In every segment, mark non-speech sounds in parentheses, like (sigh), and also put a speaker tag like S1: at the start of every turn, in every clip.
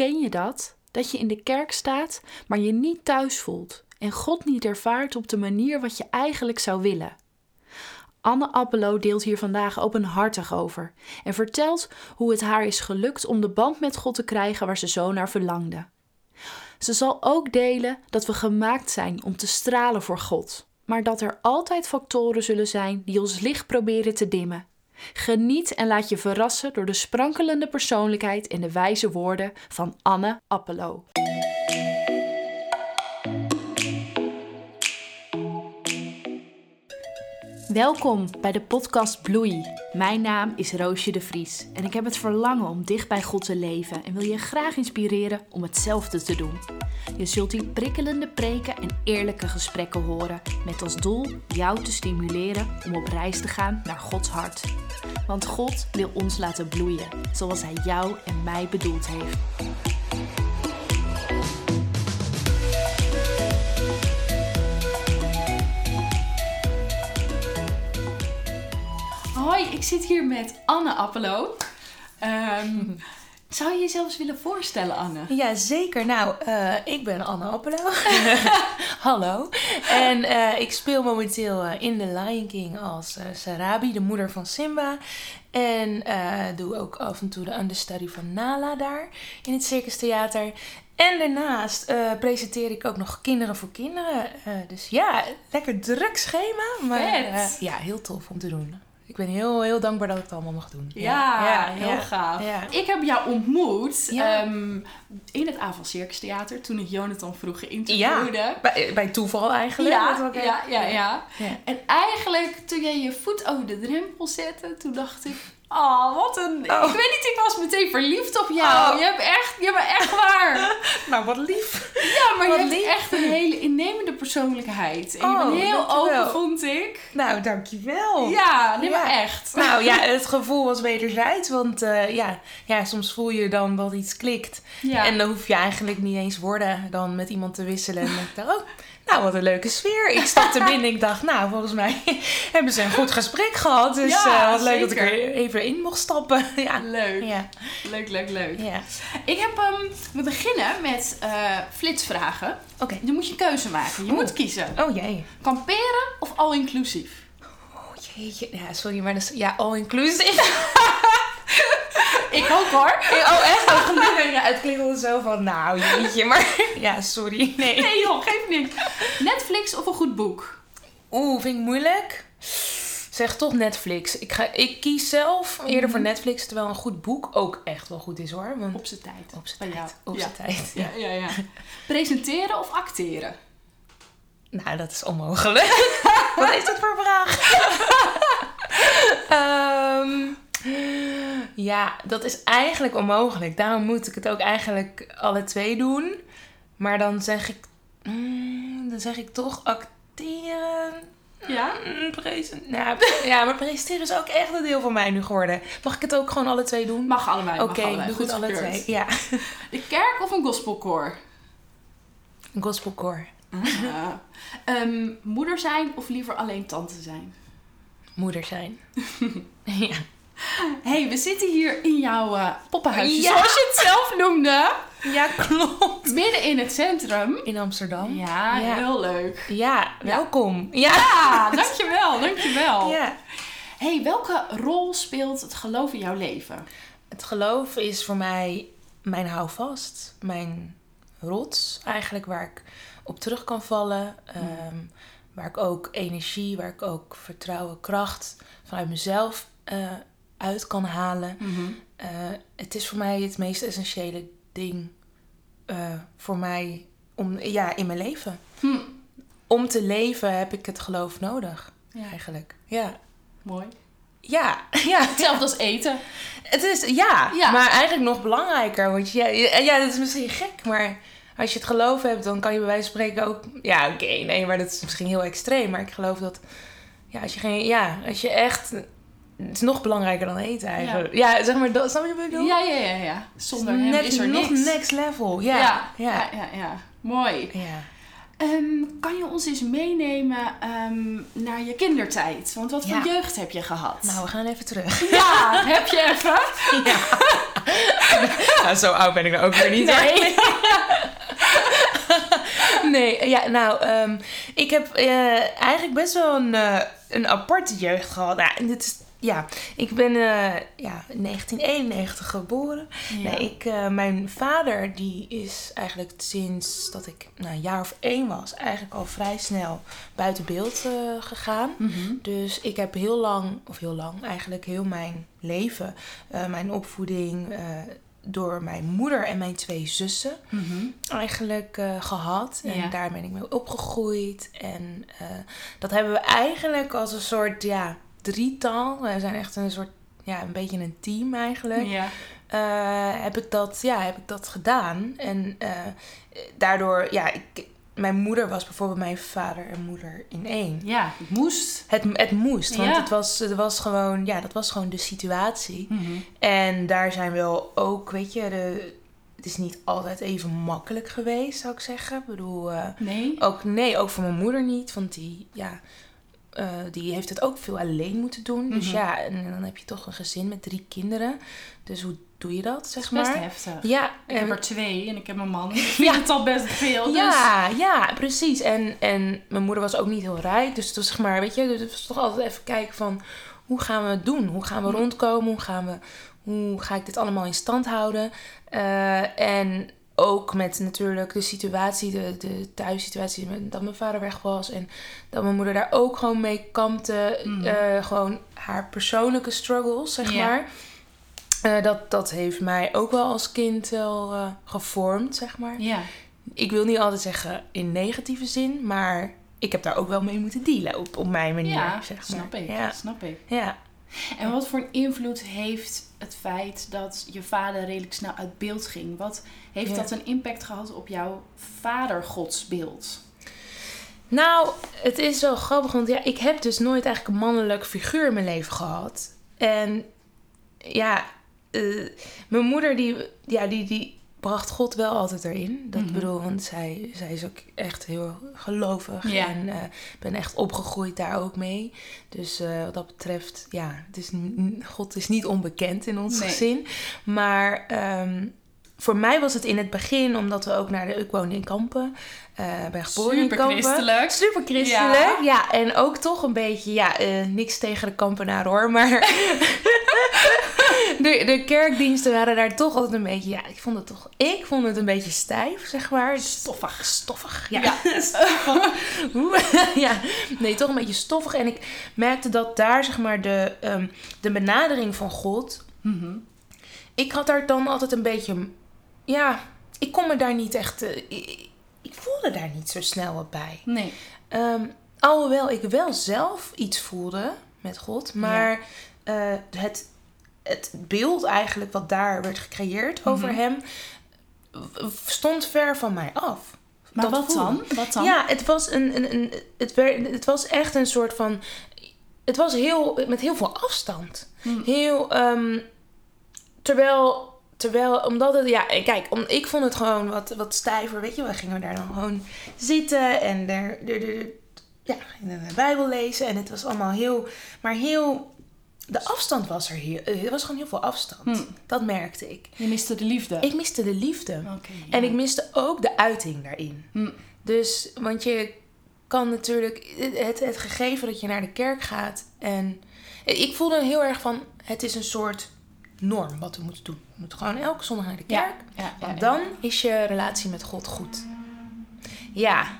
S1: Herken je dat? Dat je in de kerk staat, maar je niet thuis voelt en God niet ervaart op de manier wat je eigenlijk zou willen. Anne Appelo deelt hier vandaag openhartig over en vertelt hoe het haar is gelukt om de band met God te krijgen waar ze zo naar verlangde. Ze zal ook delen dat we gemaakt zijn om te stralen voor God, maar dat er altijd factoren zullen zijn die ons licht proberen te dimmen. Geniet en laat je verrassen door de sprankelende persoonlijkheid en de wijze woorden van Anne Appelo. Welkom bij de podcast Bloei. Mijn naam is Roosje de Vries en ik heb het verlangen om dicht bij God te leven en wil je graag inspireren om hetzelfde te doen. Je zult hier prikkelende preken en eerlijke gesprekken horen met als doel jou te stimuleren om op reis te gaan naar Gods hart. Want God wil ons laten bloeien zoals Hij jou en mij bedoeld heeft. Ik zit hier met Anne Appelo. Ehm, zou je jezelf eens willen voorstellen, Anne?
S2: Ja, zeker. Nou, eh, ik ben Anne Appelo. (laughs) Hallo. En eh, ik speel momenteel eh, in The Lion King als Sarabi, de moeder van Simba. En doe ook af en toe de understudy van Nala daar in het Circus Theater. En daarnaast presenteer ik ook nog Kinderen voor Kinderen. dus ja, lekker druk schema. Maar ja, heel tof om te doen ik ben heel, heel dankbaar dat ik het allemaal mag doen.
S1: Ja, ja heel gaaf. Ik heb jou ontmoet um, in het Aval Circus Theater toen ik Jonathan vroeger interviewde.
S2: Bij, bij toeval eigenlijk.
S1: Ja, ja, ja, ja, En eigenlijk toen jij je voet over de drempel zette, toen dacht ik... Oh, wat een... Oh. Ik weet niet, ik was meteen verliefd op jou. Oh. Je hebt echt... Je bent echt waar. (laughs)
S2: nou, wat lief.
S1: Ja, maar je hebt echt een hele innemende persoonlijkheid. En je bent oh, heel open, vond ik.
S2: Nou, dankjewel.
S1: Ja, nee, maar echt.
S2: Nou ja, (laughs) het gevoel was wederzijds. Want uh, ja, ja, soms voel je dan dat iets klikt. En dan hoef je eigenlijk niet eens woorden dan met iemand te wisselen. En dan denk ik, oh nou, wat een leuke sfeer. Ik stapte (laughs) binnen en ik dacht, nou, volgens mij (laughs) hebben ze een goed gesprek gehad. Dus ja, uh, wat leuk dat ik er even in mocht stappen. (laughs) ja.
S1: Leuk. Ja. Leuk, leuk, leuk. Ja. Ik heb, um, we beginnen met uh, flitsvragen. Oké. Dan moet je keuze maken. Je moet kiezen.
S2: Oh jee.
S1: Kamperen of all-inclusief?
S2: Oh jeetje. Ja, sorry, maar dat is, ja, all-inclusive.
S1: Ik ook hoor. (laughs)
S2: Oh, echt? (laughs) Oh, ja, het klinkt zo van, nou jeetje, maar... (laughs) Ja, sorry. Nee.
S1: Nee joh, geef niks. Netflix of een goed boek?
S2: Oeh, vind ik moeilijk. Zeg toch Netflix. Ik, ga, ik kies zelf eerder voor mhm. Netflix, terwijl een goed boek ook echt wel goed is hoor.
S1: op zijn tijd.
S2: Op zijn tijd. Op zijn tijd.
S1: Ja. Ja, ja, Presenteren of acteren?
S2: Nou, dat is onmogelijk. Wat is dat voor vraag? um, Ja, dat is eigenlijk onmogelijk. Daarom moet ik het ook eigenlijk alle twee doen. Maar dan zeg ik, mm, dan zeg ik toch acteren.
S1: Ja?
S2: Mm, ja, ja, maar presenteren is ook echt een deel van mij nu geworden. Mag ik het ook gewoon alle twee doen?
S1: Mag allebei.
S2: Oké, okay, doe het alle twee. Ja. (laughs)
S1: De kerk of een gospelkoor?
S2: Een gospelkoor.
S1: Ah. Um, moeder zijn of liever alleen tante zijn?
S2: Moeder zijn. (laughs)
S1: ja hey, we zitten hier in jouw uh, poppenhuisje, zoals je het zelf noemde.
S2: Ja, klopt.
S1: Midden in het centrum.
S2: In Amsterdam.
S1: Ja, heel leuk.
S2: Ja, welkom. Ja,
S1: ja dankjewel, dankjewel. Ja. hey, welke rol speelt het geloof in jouw leven?
S2: Het geloof is voor mij mijn houvast, mijn rots eigenlijk, waar ik op terug kan vallen. Ehm, waar ik ook energie, waar ik ook vertrouwen, kracht vanuit mezelf uh, uit kan halen. Mhm. Eh, het is voor mij het meest essentiële ding uh, voor mij om, ja, in mijn leven. Hm. Om te leven heb ik het geloof nodig, ja. eigenlijk. Ja.
S1: Mooi.
S2: Ja, (laughs) ja.
S1: Hetzelfde als eten.
S2: Het is, ja, ja. maar eigenlijk nog belangrijker. Want ja, ja, dat is misschien gek, maar als je het geloof hebt, dan kan je bij wijze van spreken ook... Ja, oké, nee, maar dat is misschien heel extreem. Maar ik geloof dat, ja, als je, geen, ja, als je echt het is nog belangrijker dan eten eigenlijk. Ja, zeg maar, dat, snap je wat ik bedoel?
S1: Ja, ja, ja, ja. Zonder hem is er
S2: nog next level. Ja.
S1: Ja, ja, ja. ja, Mooi.
S2: Ja.
S1: Ehm, kan je ons eens meenemen ehm, naar je kindertijd? Want wat voor
S2: Ja.
S1: jeugd heb je gehad?
S2: Nou, we gaan even terug. (laughs)
S1: ja, heb je even?
S2: nou, zo oud ben ik nou ook weer niet.
S1: Nee. (laughs)
S2: Nee, ja, nou, ehm, ik heb eh, eigenlijk best wel een, eh, een aparte jeugd gehad. Nou, en dit is, ja, ik ben eh, ja, in 1991 geboren.
S1: Ja.
S2: Nee, ik, eh, mijn vader die is eigenlijk sinds dat ik nou, een jaar of één was, eigenlijk al vrij snel buiten beeld eh, gegaan.
S1: Mhm.
S2: Dus ik heb heel lang, of heel lang, eigenlijk heel mijn leven, mijn opvoeding door mijn moeder en mijn twee zussen
S1: Mhm.
S2: eigenlijk eh, gehad. En
S1: Ja.
S2: daar ben ik mee opgegroeid. En dat hebben we eigenlijk als een soort, ja, drietal. We zijn echt een soort, ja, een beetje een team eigenlijk.
S1: Ja.
S2: Eh, heb ik dat, ja, heb ik dat gedaan. En eh, daardoor, ja, ik, mijn moeder was bijvoorbeeld mijn vader en moeder in één.
S1: ja, het moest.
S2: Het, het moest, want
S1: Ja.
S2: het, was, het was gewoon, ja, dat was gewoon de situatie.
S1: Mhm.
S2: En daar zijn wel ook, weet je, de, het is niet altijd even makkelijk geweest, zou ik zeggen. Ik bedoel, eh,
S1: Nee?
S2: ook nee, ook voor mijn moeder niet, want die, ja, eh, die heeft het ook veel alleen moeten doen. Dus
S1: Mhm.
S2: ja, en dan heb je toch een gezin met drie kinderen. Dus hoe doe je dat, zeg
S1: Dat is best
S2: maar?
S1: heftig.
S2: Ja,
S1: Ik heb
S2: en-
S1: er twee en ik heb een man. (laughs) Ik vind het al best veel. Dus...
S2: ja, ja, precies. En, en mijn moeder was ook niet heel rijk. Dus het was zeg maar, weet je, dus het was toch altijd even kijken van hoe gaan we het doen? Hoe gaan we
S1: Mhm.
S2: rondkomen? Hoe, gaan we, hoe ga ik dit allemaal in stand houden? Eh, en ook met natuurlijk de situatie, de, de thuissituatie, met- dat mijn vader weg was. En dat mijn moeder daar ook gewoon mee kampte.
S1: Mhm.
S2: Eh, gewoon haar persoonlijke struggles, zeg maar. Eh, dat, dat heeft mij ook wel als kind wel eh, gevormd, zeg maar
S1: Ja.
S2: ik wil niet altijd zeggen in negatieve zin, maar ik heb daar ook wel mee moeten dealen op, op mijn manier.
S1: Ja,
S2: zeg maar.
S1: snap ik.
S2: Ja.
S1: Snap ik.
S2: ja.
S1: En wat voor een invloed heeft het feit dat je vader redelijk snel uit beeld ging? Wat heeft
S2: Ja.
S1: dat een impact gehad op jouw vadergodsbeeld?
S2: Nou, het is wel grappig, want ja, ik heb dus nooit eigenlijk een mannelijk figuur in mijn leven gehad. En ja, eh, mijn moeder die, ja, die, die bracht God wel altijd erin. Dat
S1: Mhm.
S2: bedoel, want zij, zij is ook echt heel gelovig.
S1: Ja.
S2: En eh, ben echt opgegroeid daar ook mee. Dus eh, wat dat betreft, ja, het is, God is niet onbekend in ons
S1: Nee.
S2: gezin. Maar ehm, voor mij was het in het begin, omdat we ook naar de... Ik woonde in Kampen. eh ben geboren in
S1: Super
S2: Kampen.
S1: christelijk.
S2: Super christelijk. Ja. en ook toch een beetje, ja, niks tegen de kampenaren hoor, maar (laughs) (laughs) de, de kerkdiensten waren daar toch altijd een beetje, ja, ik vond het toch, ik vond het een beetje stijf, zeg maar.
S1: Stoffig.
S2: Stoffig, ja.
S1: Ja. (laughs)
S2: Hoe? (laughs) ja, nee, toch een beetje stoffig. En ik merkte dat daar, zeg maar, de, ehm, de benadering van God,
S1: Mhm.
S2: ik had daar dan altijd een beetje, ja, ik kon me daar niet echt, eh, ik, ik voelde daar niet zo snel wat bij.
S1: Nee.
S2: Ehm, alhoewel ik wel zelf iets voelde met God, maar eh, het, het beeld eigenlijk wat daar werd gecreëerd over
S1: Mhm.
S2: hem stond ver van mij af.
S1: Maar wat dan? Wat dan?
S2: Ja, het was, een, een, een, het, werd, het was echt een soort van. Het was heel, met heel veel afstand.
S1: Hm.
S2: Heel. ehm, terwijl. Terwijl, omdat het, ja, kijk, om, ik vond het gewoon wat, wat stijver, weet je. We gingen daar dan gewoon zitten en er, er, er- ja, gingen de Bijbel lezen. En het was allemaal heel, maar heel, de afstand was er heel, er was gewoon heel veel afstand.
S1: Hm.
S2: Dat merkte ik.
S1: Je miste de liefde.
S2: Ik miste de liefde.
S1: Ja.
S2: En ik miste ook de uiting daarin.
S1: Hm.
S2: Dus, want je kan natuurlijk, het, het gegeven dat je naar de kerk gaat. En ik voelde heel erg van, het is een soort norm wat we moeten doen. We moeten gewoon elke zondag naar de kerk.
S1: ja, ja,
S2: Want
S1: ja.
S2: dan is je relatie met God goed. Ja,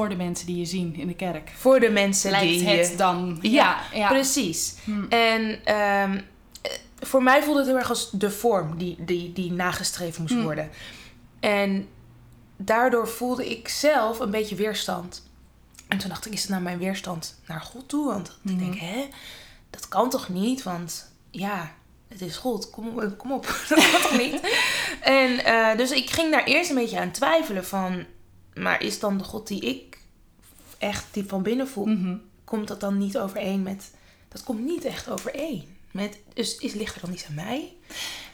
S1: Voor de mensen die je zien in de kerk.
S2: voor de mensen
S1: Lijkt
S2: die...
S1: het
S2: je-
S1: dan.
S2: Ja. Precies.
S1: Hm.
S2: En ehm, eh, voor mij voelde het heel erg als de vorm die, die, die nagestreefd moest
S1: Hm.
S2: worden. En daardoor voelde ik zelf een beetje weerstand. En toen dacht ik, is het nou mijn weerstand naar God toe? Want ik
S1: Mhm.
S2: denk, hè, dat kan toch niet? Want ja, het is God, kom, kom op, (laughs) dat kan toch niet? (laughs) En eh, dus ik ging daar eerst een beetje aan twijfelen van... Maar is dan de God die ik echt die van binnen voel,
S1: Mhm.
S2: komt dat dan niet overeen met... Dat komt niet echt overeen. Met, dus is, ligt er dan iets aan mij?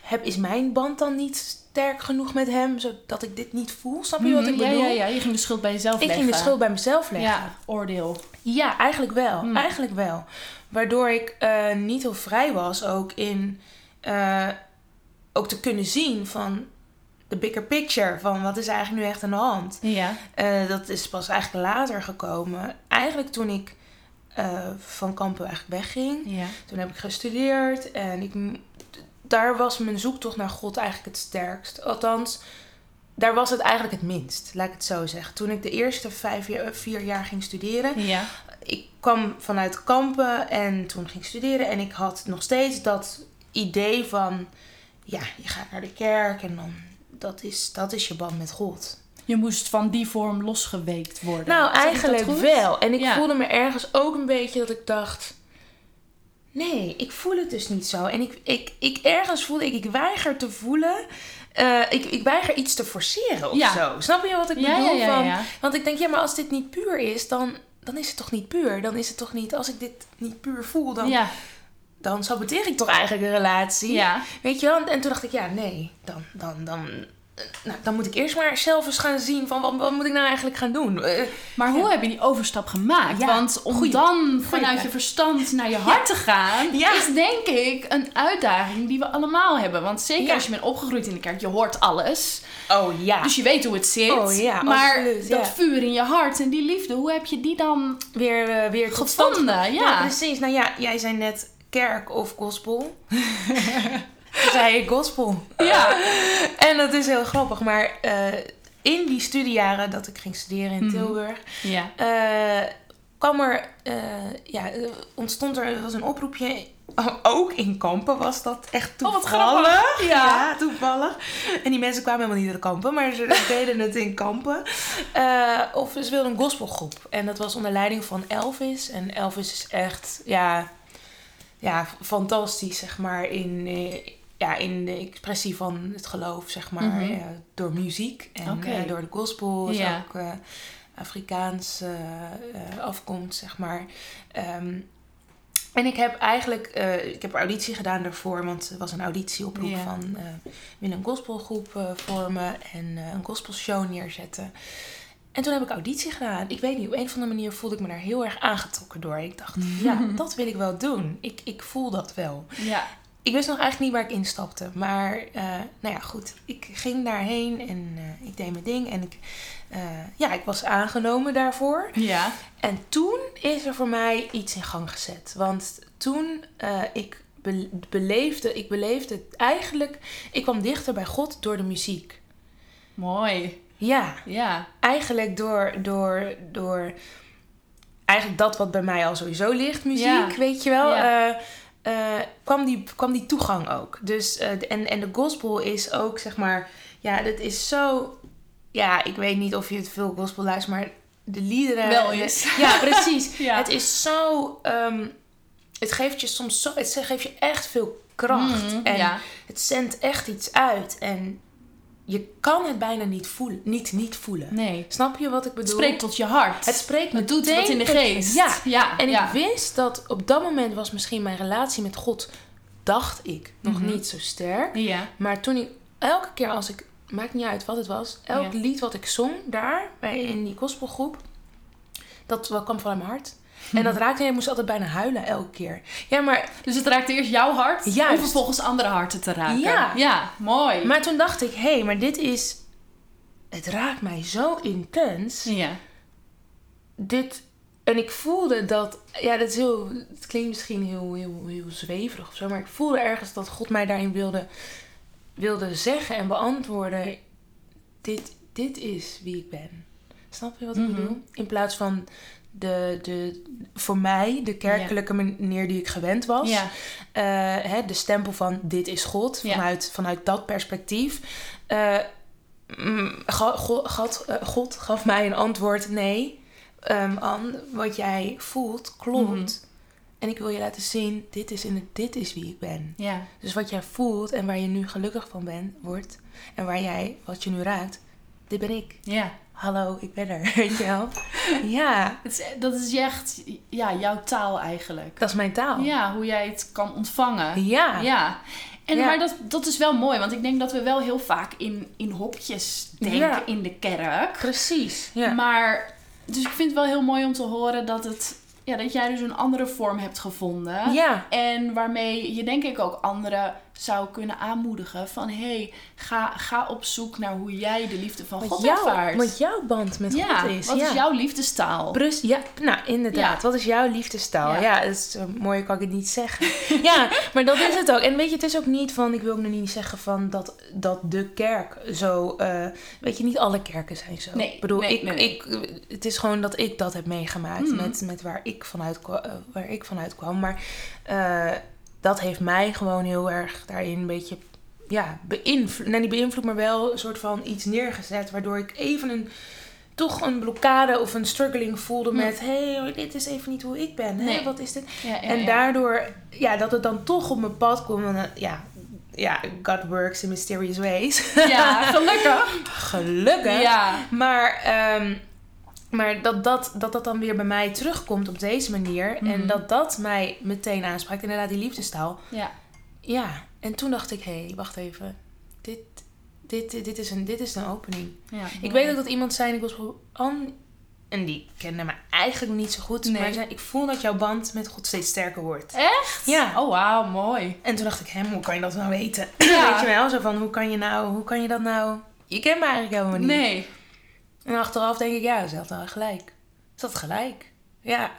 S2: heb, is mijn band dan niet sterk genoeg met hem, zodat ik dit niet voel? Snap je wat ik
S1: Mhm, ja,
S2: bedoel?
S1: ja, ja, je ging de schuld bij jezelf
S2: Ik
S1: leggen.
S2: ging de schuld bij mezelf leggen.
S1: Ja, oordeel.
S2: Ja, eigenlijk wel.
S1: Hmm.
S2: Eigenlijk wel. Waardoor ik eh, niet heel vrij was ook in eh, ook te kunnen zien van de bigger picture. Van wat is eigenlijk nu echt aan de hand.
S1: Ja.
S2: Eh, dat is pas eigenlijk later gekomen. Eigenlijk toen ik eh, van Kampen eigenlijk wegging.
S1: Ja.
S2: Toen heb ik gestudeerd en ik, daar was mijn zoektocht naar God eigenlijk het sterkst. Althans, daar was het eigenlijk het minst, laat ik het zo zeggen. Toen ik de eerste vijf jaar, vier jaar ging studeren,
S1: Ja.
S2: ik kwam vanuit Kampen en toen ging ik studeren en ik had nog steeds dat idee van, ja, je gaat naar de kerk en dan, dat is, dat is je band met God.
S1: Je moest van die vorm losgeweekt worden.
S2: Nou, eigenlijk wel. En ik
S1: Ja.
S2: voelde me ergens ook een beetje dat ik dacht... Nee, ik voel het dus niet zo. En ik, ik, ik ergens voelde ik, ik weiger te voelen... eh, ik, ik weiger iets te forceren of
S1: Ja.
S2: zo. Snap je wat ik
S1: Ja,
S2: bedoel?
S1: ja, ja,
S2: Van. Want ik denk, ja, maar als dit niet puur is, dan, dan is het toch niet puur? Dan is het toch niet... Als ik dit niet puur voel, dan,
S1: Ja,
S2: dan saboteer ik toch eigenlijk een relatie?
S1: ja.
S2: Weet je wel? En toen dacht ik, ja, nee. Dan, dan, dan, eh, nou, dan moet ik eerst maar zelf eens gaan zien van... Wat, wat moet ik nou eigenlijk gaan doen? Eh,
S1: Maar hoe heb je die overstap gemaakt?
S2: Ja,
S1: Want om
S2: goeie-
S1: dan vanuit je verstand naar je hart te gaan, is denk ik een uitdaging die we allemaal hebben. Want zeker als je bent opgegroeid in de kerk, je hoort alles.
S2: Oh ja.
S1: Dus je weet hoe het zit.
S2: Oh ja,
S1: maar
S2: absoluut,
S1: dat vuur in je hart en die liefde, hoe heb je die dan
S2: weer, eh, weer
S1: gevonden?
S2: ge-
S1: Ja.
S2: precies. Nou ja, jij zei net kerk of gospel. (laughs) Toen zei ik gospel.
S1: Ja.
S2: En dat is heel grappig. Maar eh, in die studiejaren dat ik ging studeren in
S1: Mhm.
S2: Tilburg...
S1: Ja.
S2: eh, kwam er... eh, ja, ontstond er... Er was een oproepje... (laughs) Ook in Kampen was dat echt
S1: Oh, wat
S2: toevallig.
S1: grappig. Ja.
S2: Ja, toevallig. En die mensen kwamen helemaal niet uit Kampen, maar ze (laughs) deden het in Kampen. Of ze wilden een gospelgroep. En dat was onder leiding van Elvis. En Elvis is echt, ja, ja fantastisch, zeg maar, in, eh, ja, in de expressie van het geloof, zeg maar. Eh, door muziek en eh, door de gospel. Is
S1: Ja.
S2: ook Afrikaans eh, afkomst, zeg maar. Ehm, en ik heb eigenlijk, ik heb auditie gedaan daarvoor, want er was een auditieoproep
S1: Ja.
S2: van wil een gospelgroep vormen en een gospelshow neerzetten. En toen heb ik auditie gedaan. Ik weet niet, op een of andere manier voelde ik me daar heel erg aangetrokken door. Ik dacht, (laughs) ja, dat wil ik wel doen. Ik, ik voel dat wel.
S1: Ja.
S2: Ik wist nog eigenlijk niet waar ik instapte. Maar, eh, nou ja, goed. Ik ging daarheen en eh, ik deed mijn ding. En ik, eh, ja, ik was aangenomen daarvoor.
S1: Ja.
S2: En toen is er voor mij iets in gang gezet. Want toen ik be- beleefde, ik beleefde het eigenlijk, ik kwam dichter bij God door de muziek.
S1: Mooi.
S2: Ja,
S1: Ja.
S2: eigenlijk door, door, door eigenlijk dat wat bij mij al sowieso ligt, muziek,
S1: Ja.
S2: weet je wel.
S1: Ja.
S2: eh, eh, kwam, die, kwam die toegang ook. Dus, eh, de- en, en de gospel is ook, zeg maar, ja, dat is zo, ja, ik weet niet of je het veel gospel luistert, maar de liederen.
S1: Wel eens. (laughs)
S2: Ja, precies. (laughs)
S1: Ja.
S2: Het is zo, ehm, het geeft je soms zo, het geeft je echt veel kracht.
S1: Mhm,
S2: en het zendt echt iets uit. En je kan het bijna niet voelen, niet, niet voelen.
S1: Nee.
S2: Snap je wat ik bedoel?
S1: Spreek tot je hart.
S2: het spreekt
S1: Het doet wat in de geest.
S2: Ja.
S1: ja.
S2: En
S1: ja.
S2: ik wist dat op dat moment was misschien mijn relatie met God, dacht ik, nog
S1: Mhm.
S2: niet zo sterk.
S1: Ja.
S2: Maar toen ik, elke keer als ik, maakt niet uit wat het was, elk
S1: Ja.
S2: lied wat ik zong daar, bij, in die gospelgroep, dat kwam vanuit mijn hart. En dat raakte, ik moest altijd bijna huilen elke keer. Ja, maar,
S1: Dus het raakte eerst jouw hart om vervolgens andere harten te raken.
S2: Ja.
S1: Ja, mooi.
S2: maar toen dacht ik, hé, hey, maar dit is, het raakt mij zo intens.
S1: Ja.
S2: dit. En ik voelde dat. Ja, dat is heel. Het klinkt misschien heel, heel, heel zweverig of zo. Maar ik voelde ergens dat God mij daarin wilde, wilde zeggen en beantwoorden. Dit, dit is wie ik ben. Snap je wat ik
S1: Mhm.
S2: bedoel? In plaats van de, de, voor mij, de kerkelijke manier die ik gewend was.
S1: Ja.
S2: Eh, hè, de stempel van dit is God.
S1: Ja.
S2: Vanuit, vanuit dat perspectief. Eh, mm, God, eh, God gaf mij een antwoord. Nee, Anne, wat jij voelt klopt.
S1: Mhm.
S2: En ik wil je laten zien, dit is, in het, dit is wie ik ben.
S1: Ja.
S2: Dus wat jij voelt en waar je nu gelukkig van bent, wordt. En waar jij, wat je nu raakt, dit ben ik.
S1: Ja.
S2: Hallo, ik ben er. (laughs) Weet je wel? (laughs) Ja,
S1: Het is, dat is echt ja, jouw taal eigenlijk.
S2: dat is mijn taal.
S1: Ja, hoe jij het kan ontvangen.
S2: Ja.
S1: Ja. En,
S2: Ja.
S1: Maar dat, dat is wel mooi, want ik denk dat we wel heel vaak in, in hokjes denken
S2: Ja.
S1: in de kerk.
S2: Precies. Ja.
S1: Maar, dus ik vind het wel heel mooi om te horen dat, het, ja, dat jij dus een andere vorm hebt gevonden.
S2: ja.
S1: En waarmee je denk ik ook anderen zou kunnen aanmoedigen van... hé, hey, ga, ga op zoek naar hoe jij de liefde van
S2: Wat,
S1: God
S2: jouw,
S1: ervaart.
S2: wat jouw band met
S1: ja,
S2: God is.
S1: wat
S2: ja.
S1: is jouw liefdestaal?
S2: Brust, ja, nou inderdaad.
S1: Ja.
S2: Wat is jouw liefdestaal?
S1: Ja.
S2: Ja, dat is, eh, mooier kan ik het niet zeggen. (laughs) ja, maar dat is het ook. En weet je, het is ook niet van, ik wil ook nog niet zeggen van dat, dat de kerk zo, eh, weet je, niet alle kerken zijn zo.
S1: Nee,
S2: ik bedoel,
S1: nee,
S2: ik,
S1: nee.
S2: Ik, het is gewoon dat ik dat heb meegemaakt
S1: Mhm.
S2: met, met waar, ik vanuit, eh, waar ik vanuit kwam. Maar dat heeft mij gewoon heel erg daarin een beetje, ja, beïnvloed. Nou, niet beïnvloed, maar wel een soort van iets neergezet. Waardoor ik even een toch een blokkade of een struggling voelde met... hé, hey, dit is even niet hoe ik ben.
S1: Nee.
S2: Hè? Wat is dit?
S1: Ja, ja,
S2: en daardoor, ja, dat het dan toch op mijn pad kwam. En, eh, ja, ja, God works in mysterious ways.
S1: Ja, gelukkig. (laughs)
S2: Gelukkig.
S1: Ja.
S2: Maar, ehm, maar dat, dat, dat dat dan weer bij mij terugkomt op deze manier.
S1: Mhm.
S2: En dat dat mij meteen aanspraakt. Inderdaad, die liefdestaal.
S1: Ja.
S2: Ja, en toen dacht ik, hé, hey, wacht even. Dit, dit, dit, is een, dit is een opening.
S1: ja.
S2: Ik weet ook dat iemand zei, ik was Ann, en die kende me eigenlijk niet zo goed,
S1: Nee.
S2: maar zei, ik voel dat jouw band met God steeds sterker wordt.
S1: Echt?
S2: Ja.
S1: Oh, wauw, mooi.
S2: En toen dacht ik, hem, hoe kan je dat nou weten?
S1: Ja. (laughs)
S2: Weet je wel, zo van, hoe kan je nou, hoe kan je dat nou? Je kent me eigenlijk helemaal niet.
S1: Nee.
S2: En achteraf denk ik, ja, ze had wel gelijk. Ze had gelijk. Ja.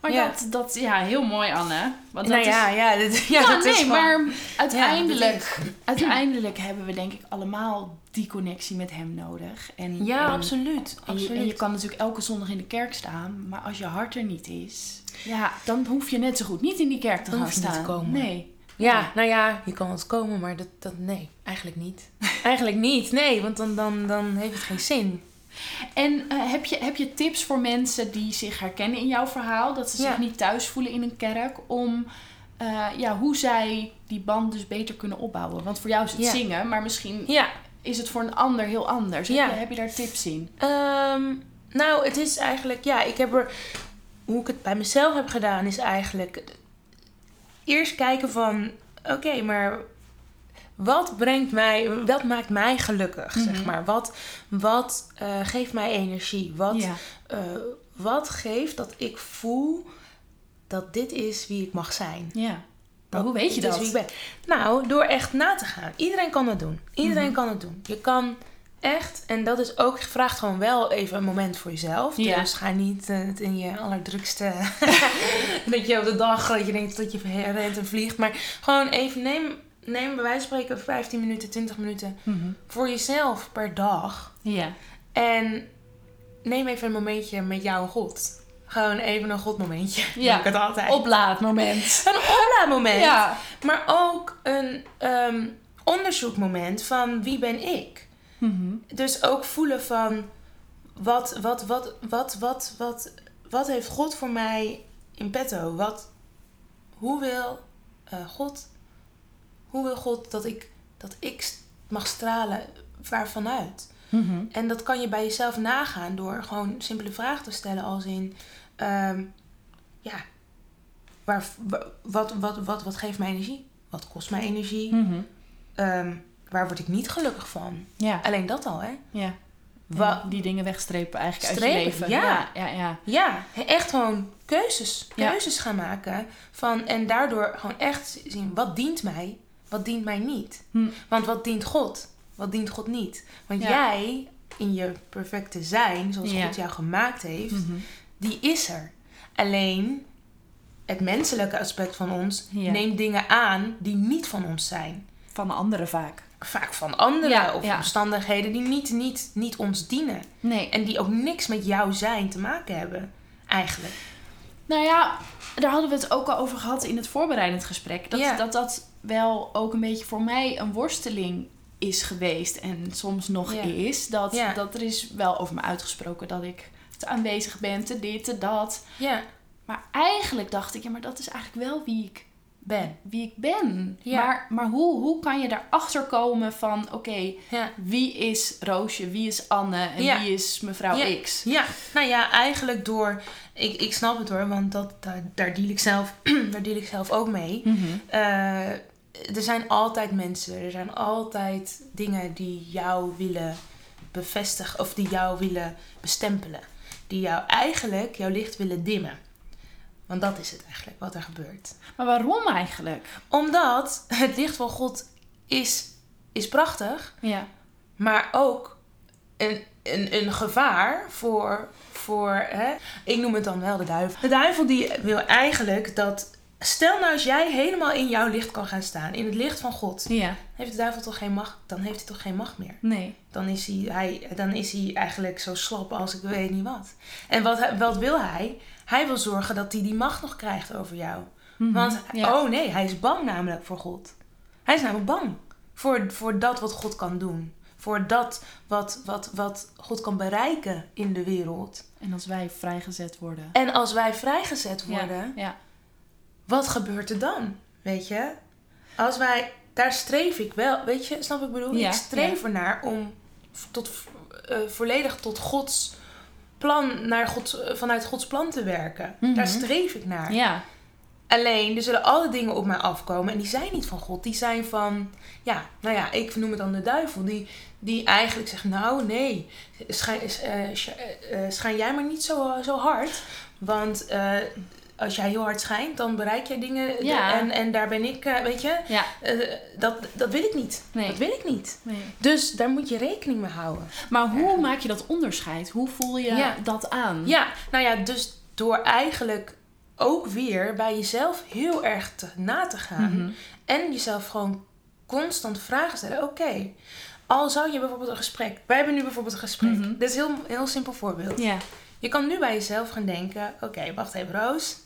S1: Maar
S2: Ja.
S1: dat, dat, ja, heel mooi, Anne. Want dat
S2: nou ja,
S1: is...
S2: ja, dit, (laughs) ja,
S1: Ja,
S2: dat
S1: nee,
S2: is gewoon-
S1: maar uiteindelijk,
S2: Ja,
S1: uiteindelijk hebben we denk ik allemaal die connectie met hem nodig. En,
S2: Ja,
S1: en-
S2: absoluut.
S1: En je,
S2: absoluut.
S1: en je kan natuurlijk elke zondag in de kerk staan, maar als je hart er niet is, ja, dan hoef je net zo goed niet in die kerk te
S2: Dan
S1: gaan staan.
S2: te komen.
S1: Nee.
S2: Ja, nou ja, je kan wat komen, maar dat, dat nee, eigenlijk niet. (laughs) eigenlijk niet, nee, want dan, dan, dan heeft het geen zin.
S1: En eh, heb, je, heb je tips voor mensen die zich herkennen in jouw verhaal, dat ze zich niet thuis voelen in een kerk, om eh, ja, hoe zij die band dus beter kunnen opbouwen? Want voor jou is het
S2: Ja.
S1: zingen, maar misschien
S2: Ja,
S1: is het voor een ander heel anders. Heb, je, heb je daar tips in?
S2: Ehm, nou, het is eigenlijk, ja, ik heb er, hoe ik het bij mezelf heb gedaan, is eigenlijk eerst kijken van, oké, maar wat brengt mij, wat maakt mij gelukkig, zeg
S1: Mhm.
S2: maar? Wat, wat eh, geeft mij energie? Wat,
S1: ja.
S2: eh, wat geeft dat ik voel dat dit is wie ik mag zijn?
S1: ja. Maar
S2: Dat-
S1: hoe weet je
S2: is
S1: dat?
S2: wie ik ben. Nou, door echt na te gaan. Iedereen kan het doen. Iedereen
S1: Mhm.
S2: kan het doen. Je kan echt, en dat is ook, vraagt gewoon wel even een moment voor jezelf.
S1: Ja.
S2: Dus ga niet eh, het in je allerdrukste, (laughs) dat je op de dag, dat je denkt dat je rent en vliegt. Maar gewoon even neem, neem bij wijze van spreken 15 minuten, 20 minuten
S1: Mhm.
S2: voor jezelf per dag.
S1: Ja.
S2: En neem even een momentje met jou en God. Gewoon even een Godmomentje. (laughs)
S1: Ja.
S2: Ik het altijd.
S1: Oplaadmoment. (laughs)
S2: Een oplaadmoment.
S1: Ja.
S2: Maar ook een ehm, onderzoekmoment van wie ben ik.
S1: Mhm.
S2: Dus ook voelen van wat, wat, wat, wat, wat, wat, wat heeft God voor mij in petto? Wat, hoe wil eh, God, hoe wil God dat ik, dat ik mag stralen waarvanuit?
S1: Mhm.
S2: En dat kan je bij jezelf nagaan door gewoon simpele vragen te stellen als in, ehm, ja, waar, wa- wat, wat, wat, wat geeft mij energie? Wat kost mij energie? Ehm, waar word ik niet gelukkig van?
S1: Ja.
S2: Alleen dat al, hè?
S1: Ja.
S2: Wa-
S1: die dingen wegstrepen eigenlijk uit
S2: Strepen,
S1: je leven.
S2: ja.
S1: ja, ja. ja.
S2: Echt gewoon keuzes.
S1: Ja.
S2: Keuzes gaan maken. Van, en daardoor gewoon echt zien, wat dient mij? Wat dient mij niet?
S1: Hm.
S2: Want wat dient God? Wat dient God niet? Want jij, in je perfecte zijn, zoals. God jou gemaakt heeft,
S1: Mhm.
S2: die is er. Alleen het menselijke aspect van ons neemt dingen aan die niet van ons zijn.
S1: Van anderen vaak.
S2: Vaak van anderen
S1: Ja,
S2: of
S1: ja.
S2: omstandigheden die niet, niet, niet ons dienen.
S1: Nee.
S2: En die ook niks met jouw zijn te maken hebben, eigenlijk.
S1: Nou ja, daar hadden we het ook al over gehad in het voorbereidend gesprek. Dat,
S2: Ja.
S1: dat dat wel ook een beetje voor mij een worsteling is geweest en soms nog is. Dat, dat er is wel over me uitgesproken dat ik te aanwezig ben, te dit, te dat.
S2: Ja,
S1: Maar eigenlijk dacht ik, ja, maar dat is eigenlijk wel wie ik,
S2: Ben.
S1: wie ik ben.
S2: Ja.
S1: Maar, maar hoe, hoe kan je daarachter komen van, oké,
S2: Ja.
S1: wie is Roosje, wie is Anne en
S2: Ja.
S1: wie is mevrouw. X?
S2: Ja, nou ja, eigenlijk door... Ik, ik snap het hoor, want dat, daar, daar, deal ik zelf, (clears throat) daar deal ik zelf ook mee.
S1: Mhm.
S2: Eh, er zijn altijd mensen, er zijn altijd dingen die jou willen bevestigen of die jou willen bestempelen. Die jou eigenlijk jouw licht willen dimmen. Want dat is het eigenlijk wat er gebeurt.
S1: Maar waarom eigenlijk?
S2: Omdat het licht van God is, is prachtig,
S1: Ja.
S2: maar ook een, een, een gevaar voor, voor hè, ik noem het dan wel de duivel. De duivel die wil eigenlijk dat, stel nou als jij helemaal in jouw licht kan gaan staan, in het licht van God,
S1: Ja.
S2: heeft de duivel toch geen macht, dan heeft hij toch geen macht meer.
S1: Nee.
S2: Dan is hij, hij, dan is hij eigenlijk zo slap als ik weet niet wat. En wat, wat wil hij? Hij wil zorgen dat hij die macht nog krijgt over jou.
S1: Mhm.
S2: Want,
S1: ja.
S2: oh nee, hij is bang namelijk voor God. Hij is namelijk bang voor, voor dat wat God kan doen. Voor dat wat, wat, wat God kan bereiken in de wereld.
S1: En als wij vrijgezet worden.
S2: En als wij vrijgezet
S1: Ja,
S2: worden,
S1: Ja.
S2: Wat gebeurt er dan? Weet je? Als wij, daar streef ik wel, weet je, snap ik bedoel?
S1: Ja,
S2: ik streef ernaar om tot, eh, volledig tot Gods plan, naar Gods, eh, vanuit Gods plan te werken.
S1: Mhm.
S2: Daar streef ik naar.
S1: Ja.
S2: Alleen, er zullen alle dingen op mij afkomen. En die zijn niet van God. Die zijn van, ja, nou ja, ik noem het dan de duivel. Die, die eigenlijk zegt, nou nee, schijn, sch- eh, schijn jij maar niet zo, zo hard. Want als jij heel hard schijnt, dan bereik jij dingen.
S1: Ja.
S2: En, en daar ben ik, eh, weet je,
S1: Ja.
S2: eh, dat, dat wil ik niet.
S1: Nee.
S2: Dat wil ik niet.
S1: Nee.
S2: Dus daar moet je rekening mee houden.
S1: Maar hoe maak je dat onderscheid? Hoe voel je dat aan?
S2: Ja, nou ja, dus door eigenlijk ook weer bij jezelf heel erg te, na te gaan.
S1: Mhm.
S2: En jezelf gewoon constant vragen stellen. Oké, al zou je bijvoorbeeld een gesprek... Wij hebben nu bijvoorbeeld een gesprek.
S1: Mhm.
S2: Dit is een heel, heel simpel voorbeeld.
S1: Ja.
S2: Je kan nu bij jezelf gaan denken... Oké, wacht even Roos.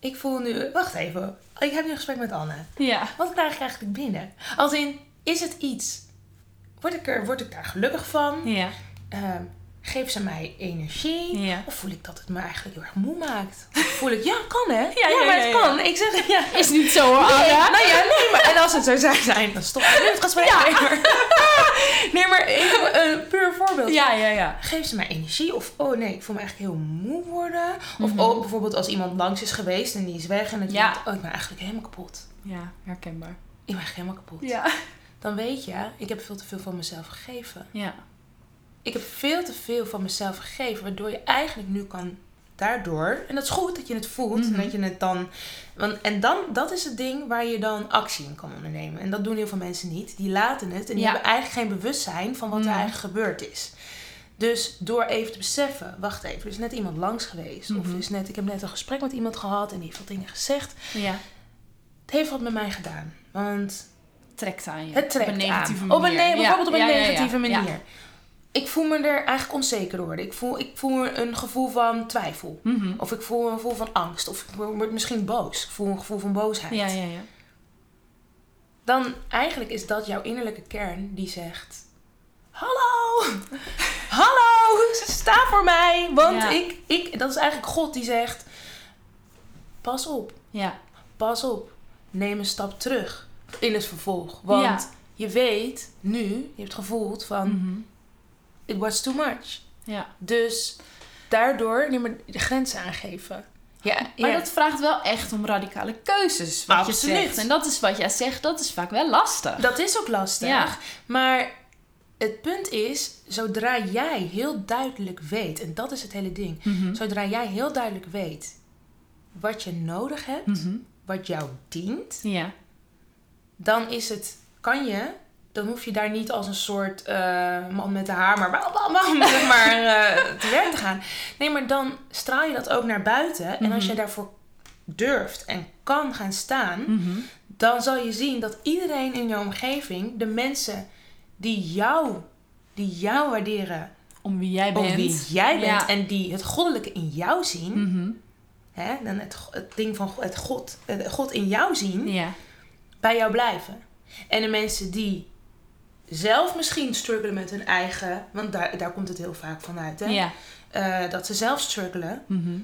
S2: Ik voel nu... Wacht even. Ik heb nu een gesprek met Anne.
S1: Ja.
S2: Wat krijg ik eigenlijk binnen? Als in, is het iets... Word ik, er, word ik daar gelukkig van?
S1: Ja.
S2: Ehm, geeft ze mij energie?
S1: Ja.
S2: Of voel ik dat het me eigenlijk heel erg moe maakt? Of voel ik, ja, kan hè? (laughs) Ja,
S1: ja,
S2: maar
S1: ja,
S2: het
S1: ja.
S2: kan. Ik zeg, (laughs) ja.
S1: Is niet zo hoor,
S2: Nee,
S1: Anna.
S2: nou ja, nee, maar en als het zo zou zijn, dan stop ik het gesprek. Nee, maar, (laughs) nee, maar ik, een puur voorbeeld.
S1: Ja, ja, ja.
S2: Geeft ze mij energie? Of, oh nee, ik voel me eigenlijk heel moe worden. Of
S1: Mhm.
S2: oh, bijvoorbeeld als iemand langs is geweest en die is weg en het
S1: Ja.
S2: denkt, oh, ik ben eigenlijk helemaal kapot.
S1: Ja, herkenbaar.
S2: Ik ben helemaal kapot.
S1: Ja.
S2: Dan weet je, ik heb veel te veel van mezelf gegeven.
S1: Ja.
S2: Ik heb veel te veel van mezelf gegeven, waardoor je eigenlijk nu kan daardoor, en dat is goed dat je het voelt,
S1: Mhm.
S2: en dat je het dan, want, en dan, dat is het ding waar je dan actie in kan ondernemen. En dat doen heel veel mensen niet. Die laten het en die
S1: Ja.
S2: hebben eigenlijk geen bewustzijn van wat er
S1: Mhm.
S2: eigenlijk gebeurd is. Dus door even te beseffen, wacht even, er is net iemand langs geweest. Of
S1: Mhm.
S2: er is net, ik heb net een gesprek met iemand gehad en die heeft wat dingen gezegd.
S1: Ja.
S2: Het heeft wat met mij gedaan. Want
S1: Trekt aan je.
S2: het trekt
S1: Op een negatieve
S2: aan.
S1: manier.
S2: Op een, nee,
S1: Ja.
S2: bijvoorbeeld op een
S1: Ja, ja, ja.
S2: negatieve manier. Ik voel me er eigenlijk onzeker door. Ik voel, ik voel een gevoel van twijfel.
S1: Mhm.
S2: Of ik voel een gevoel van angst. Of ik word misschien boos. Ik voel een gevoel van boosheid.
S1: Ja, ja, ja.
S2: Dan eigenlijk is dat jouw innerlijke kern die zegt... Hallo! (laughs) Hallo! Sta voor mij! Want
S1: Ja.
S2: ik, ik... Dat is eigenlijk God die zegt... Pas op.
S1: Ja.
S2: Pas op. Neem een stap terug in het vervolg. Want
S1: Ja.
S2: je weet nu... Je hebt gevoeld van...
S1: Mhm.
S2: It was too much.
S1: Ja.
S2: Dus daardoor niet meer de grenzen aangeven. Ja,
S1: Maar
S2: ja.
S1: dat vraagt wel echt om radicale keuzes. Wat je
S2: Absoluut.
S1: zegt. En dat is wat jij zegt, dat is vaak wel lastig.
S2: dat is ook lastig.
S1: Ja.
S2: Maar het punt is, zodra jij heel duidelijk weet, en dat is het hele ding,
S1: Mhm.
S2: zodra jij heel duidelijk weet wat je nodig hebt,
S1: Mhm.
S2: wat jou dient,
S1: Ja.
S2: dan is het, kan je, dan hoef je daar niet als een soort eh, man met de hamer, bam, bam, bam, (laughs) zeg maar, eh, te werk te gaan. Nee, maar dan straal je dat ook naar buiten. En als
S1: Mhm.
S2: je daarvoor durft en kan gaan staan,
S1: Mhm.
S2: dan zal je zien dat iedereen in je omgeving, de mensen die jou, die jou waarderen,
S1: Om wie jij
S2: om
S1: bent.
S2: wie jij bent
S1: Ja.
S2: en die het goddelijke in jou zien,
S1: Mhm.
S2: hè, dan het, het ding van het God, het God in jou zien,
S1: Ja.
S2: bij jou blijven. En de mensen die zelf misschien struggelen met hun eigen, want daar, daar komt het heel vaak vanuit, hè?
S1: Ja.
S2: Eh, dat ze zelf struggelen,
S1: Mhm.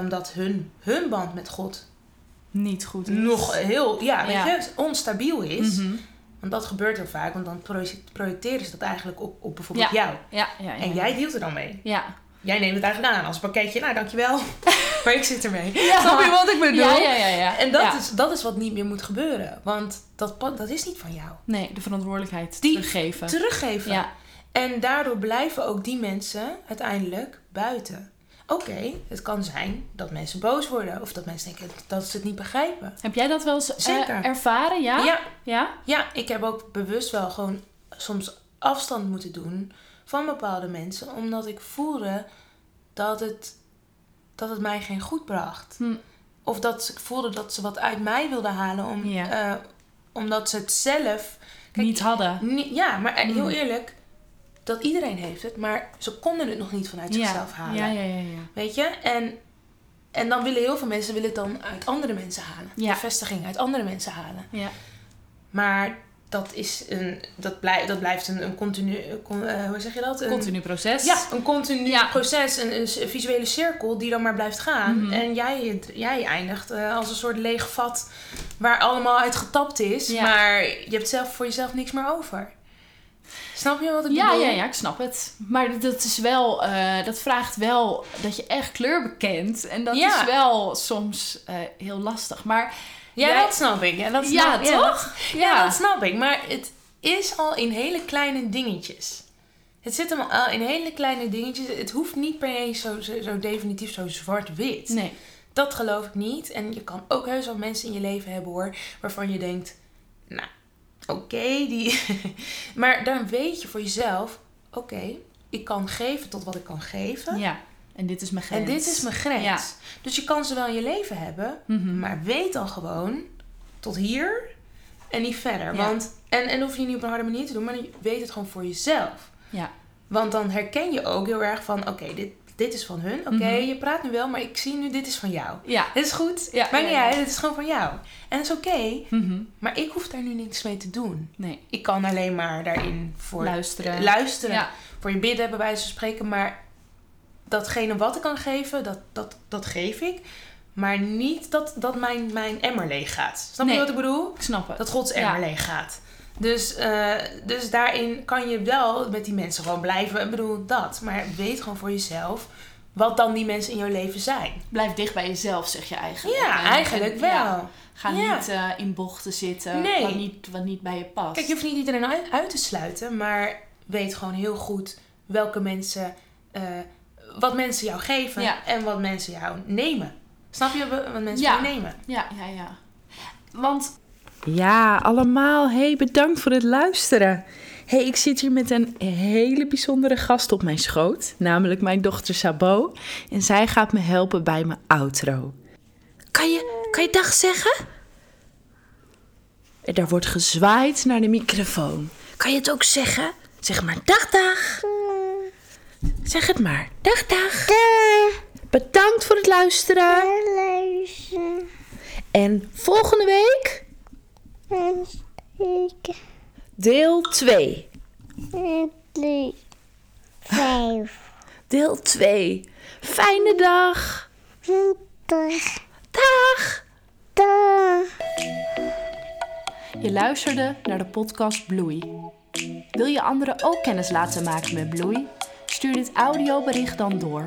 S2: omdat hun, hun band met God
S1: Niet goed. is.
S2: nog heel, ja, weet je, onstabiel is.
S1: Mhm.
S2: Want dat gebeurt heel vaak, want dan proje- projecteren ze dat eigenlijk op, op bijvoorbeeld jou.
S1: Ja.
S2: En jij deelt er dan mee.
S1: Ja.
S2: Jij neemt het eigenlijk aan als pakketje. Nou, dankjewel. (laughs) maar ik zit ermee. Snap je wat ik bedoel?
S1: Ja, ja, ja. ja.
S2: En dat,
S1: Ja.
S2: is, dat is wat niet meer moet gebeuren. Want dat, dat is niet van jou.
S1: Nee, de verantwoordelijkheid
S2: Die
S1: teruggeven.
S2: Teruggeven.
S1: Ja,
S2: En daardoor blijven ook die mensen uiteindelijk buiten. Oké, het kan zijn dat mensen boos worden. Of dat mensen denken dat ze het niet begrijpen.
S1: heb jij dat wel eens eh, ervaren? Ja?
S2: ja,
S1: Ja?
S2: Ja, ik heb ook bewust wel gewoon soms afstand moeten doen van bepaalde mensen, omdat ik voelde dat het, dat het mij geen goed bracht.
S1: Hm.
S2: Of dat ik voelde dat ze wat uit mij wilden halen, om,
S1: Ja.
S2: eh, omdat ze het zelf. Kijk,
S1: Niet hadden.
S2: ni- ja, maar heel
S1: Hm.
S2: eerlijk, dat iedereen heeft het, maar ze konden het nog niet vanuit zichzelf halen.
S1: Ja, ja, ja, ja.
S2: Weet je? En, en dan willen heel veel mensen willen het dan uit andere mensen halen. Bevestiging uit andere mensen halen.
S1: ja.
S2: Maar dat, is een, dat, blijft, dat blijft een, een continu... con- eh, hoe zeg je dat? Een,
S1: Continu proces.
S2: Ja, een continu
S1: Ja.
S2: proces. Een, een visuele cirkel die dan maar blijft gaan.
S1: Mhm.
S2: En jij, jij eindigt eh, als een soort leeg vat waar allemaal uit getapt is.
S1: Ja.
S2: Maar je hebt zelf voor jezelf niks meer over. Snap je wat ik
S1: Ja,
S2: bedoel?
S1: ja, ja, ik snap het. Maar dat is wel, eh, dat vraagt wel dat je echt kleur bekent. En dat
S2: Ja.
S1: is wel soms heel lastig. Maar
S2: Ja,
S1: Jij-
S2: dat snap ik. Ja, dat
S1: Ja, toch?
S2: dat- ja, dat snap ik. Maar het is al in hele kleine dingetjes. Het zit hem al in hele kleine dingetjes. Het hoeft niet per se zo, zo, zo definitief zo zwart-wit.
S1: Nee.
S2: Dat geloof ik niet. En je kan ook heus wel mensen in je leven hebben hoor. Waarvan je denkt, nou, oké. die... (laughs) maar dan weet je voor jezelf, oké, ik kan geven tot wat ik kan geven.
S1: Ja. En dit is mijn grens.
S2: En dit is mijn grens.
S1: Ja.
S2: Dus je kan ze wel in je leven hebben.
S1: Mhm.
S2: Maar weet dan gewoon tot hier en niet verder.
S1: Ja.
S2: Want, en, en hoef je niet op een harde manier te doen, maar je weet het gewoon voor jezelf.
S1: Ja.
S2: Want dan herken je ook heel erg van, oké, dit, dit is van hun. Oké,
S1: Mhm.
S2: je praat nu wel, maar ik zie nu, dit is van jou.
S1: Ja.
S2: Dit is goed.
S1: Ja, ja,
S2: niet uit, dit is gewoon van jou. En dat is oké,
S1: Mhm.
S2: maar ik hoef daar nu niks mee te doen.
S1: Nee.
S2: Ik kan alleen maar daarin voor
S1: Luisteren.
S2: luisteren.
S1: Ja.
S2: Voor je bidden, bij wijze van spreken. Maar datgene wat ik kan geven, dat, dat, dat geef ik. Maar niet dat, dat mijn, mijn emmer leeg gaat. Snap
S1: Nee.
S2: je wat ik bedoel?
S1: Ik snap het.
S2: Dat Gods emmer
S1: Ja.
S2: leeg gaat. Dus, eh, dus daarin kan je wel met die mensen gewoon blijven. Ik bedoel, dat. Maar weet gewoon voor jezelf wat dan die mensen in jouw leven zijn.
S1: Blijf dicht bij jezelf, zeg je eigenlijk.
S2: Ja,
S1: En-
S2: eigenlijk
S1: en-
S2: wel.
S1: ja, ga
S2: Ja.
S1: niet eh, in bochten zitten
S2: Nee.
S1: wat, niet, wat niet bij je past.
S2: Kijk, je hoeft niet iedereen uit, uit te sluiten. Maar weet gewoon heel goed welke mensen... eh, wat mensen jou geven
S1: Ja.
S2: en wat mensen jou nemen. Snap je wat mensen
S1: Ja.
S2: jou nemen?
S1: Ja, ja, ja. Want
S3: Ja, allemaal. Hey, bedankt voor het luisteren. Hey, ik zit hier met een hele bijzondere gast op mijn schoot, namelijk mijn dochter Sabo. En zij gaat me helpen bij mijn outro. Kan je, kan je dag zeggen? En daar wordt gezwaaid naar de microfoon. Kan je het ook zeggen? Zeg maar dag, dag. Zeg het maar. Dag, dag. Bedankt voor het luisteren. En volgende week deel 2.
S4: Vijf.
S3: Deel 2. Fijne dag.
S4: Dag.
S3: Dag.
S4: Dag.
S1: je luisterde naar de podcast Bloei. Wil je anderen ook kennis laten maken met Bloei? Stuur dit audiobericht dan door.